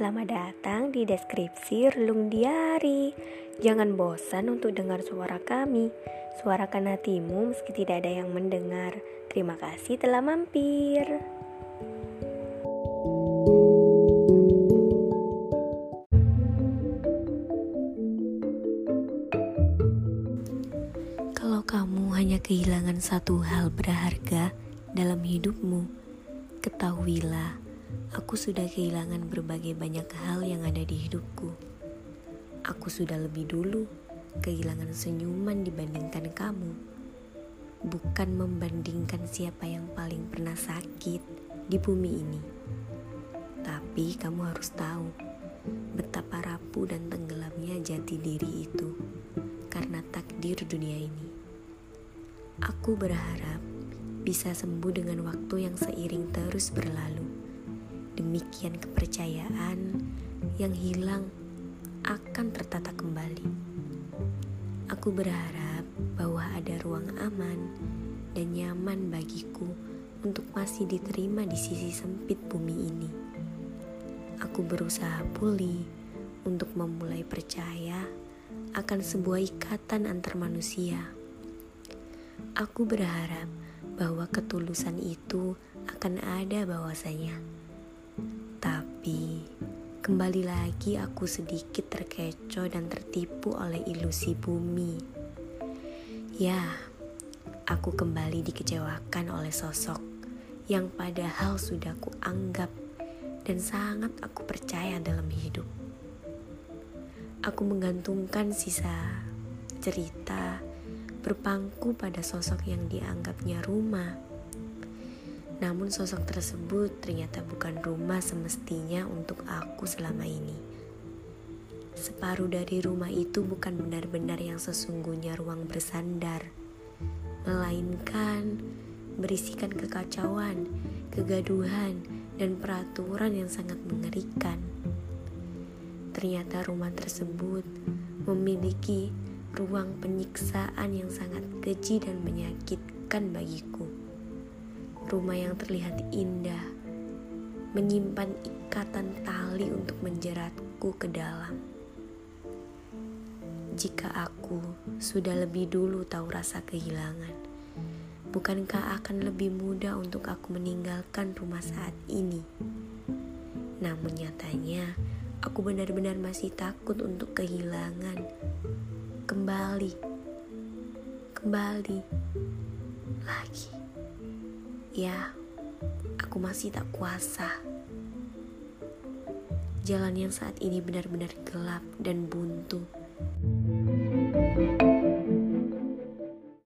Selamat datang di deskripsi Relung Diari. Jangan bosan untuk dengar suara kami. Suarakan hatimu meski tidak ada yang mendengar. Terima kasih telah mampir. Kalau kamu hanya kehilangan satu hal berharga dalam hidupmu, ketahuilah Aku sudah kehilangan berbagai banyak hal yang ada di hidupku. Aku sudah lebih dulu kehilangan senyuman dibandingkan kamu. Bukan membandingkan siapa yang paling pernah sakit di bumi ini. Tapi kamu harus tahu betapa rapuh dan tenggelamnya jati diri itu karena takdir dunia ini. Aku berharap bisa sembuh dengan waktu yang seiring terus berlalu Demikian kepercayaan yang hilang akan tertata kembali. Aku berharap bahwa ada ruang aman dan nyaman bagiku untuk masih diterima di sisi sempit bumi ini. Aku berusaha pulih untuk memulai percaya akan sebuah ikatan antar manusia. Aku berharap bahwa ketulusan itu akan ada bahwasanya tapi kembali lagi aku sedikit terkecoh dan tertipu oleh ilusi bumi. Ya, aku kembali dikecewakan oleh sosok yang padahal sudah aku anggap dan sangat aku percaya dalam hidup. Aku menggantungkan sisa cerita berpangku pada sosok yang dianggapnya rumah namun sosok tersebut ternyata bukan rumah semestinya untuk aku selama ini. Separuh dari rumah itu bukan benar-benar yang sesungguhnya ruang bersandar, melainkan berisikan kekacauan, kegaduhan, dan peraturan yang sangat mengerikan. Ternyata rumah tersebut memiliki ruang penyiksaan yang sangat keji dan menyakitkan bagiku rumah yang terlihat indah, menyimpan ikatan tali untuk menjeratku ke dalam. Jika aku sudah lebih dulu tahu rasa kehilangan, bukankah akan lebih mudah untuk aku meninggalkan rumah saat ini? Namun nyatanya, aku benar-benar masih takut untuk kehilangan. Kembali, kembali lagi. Ya, aku masih tak kuasa. Jalan yang saat ini benar-benar gelap dan buntu.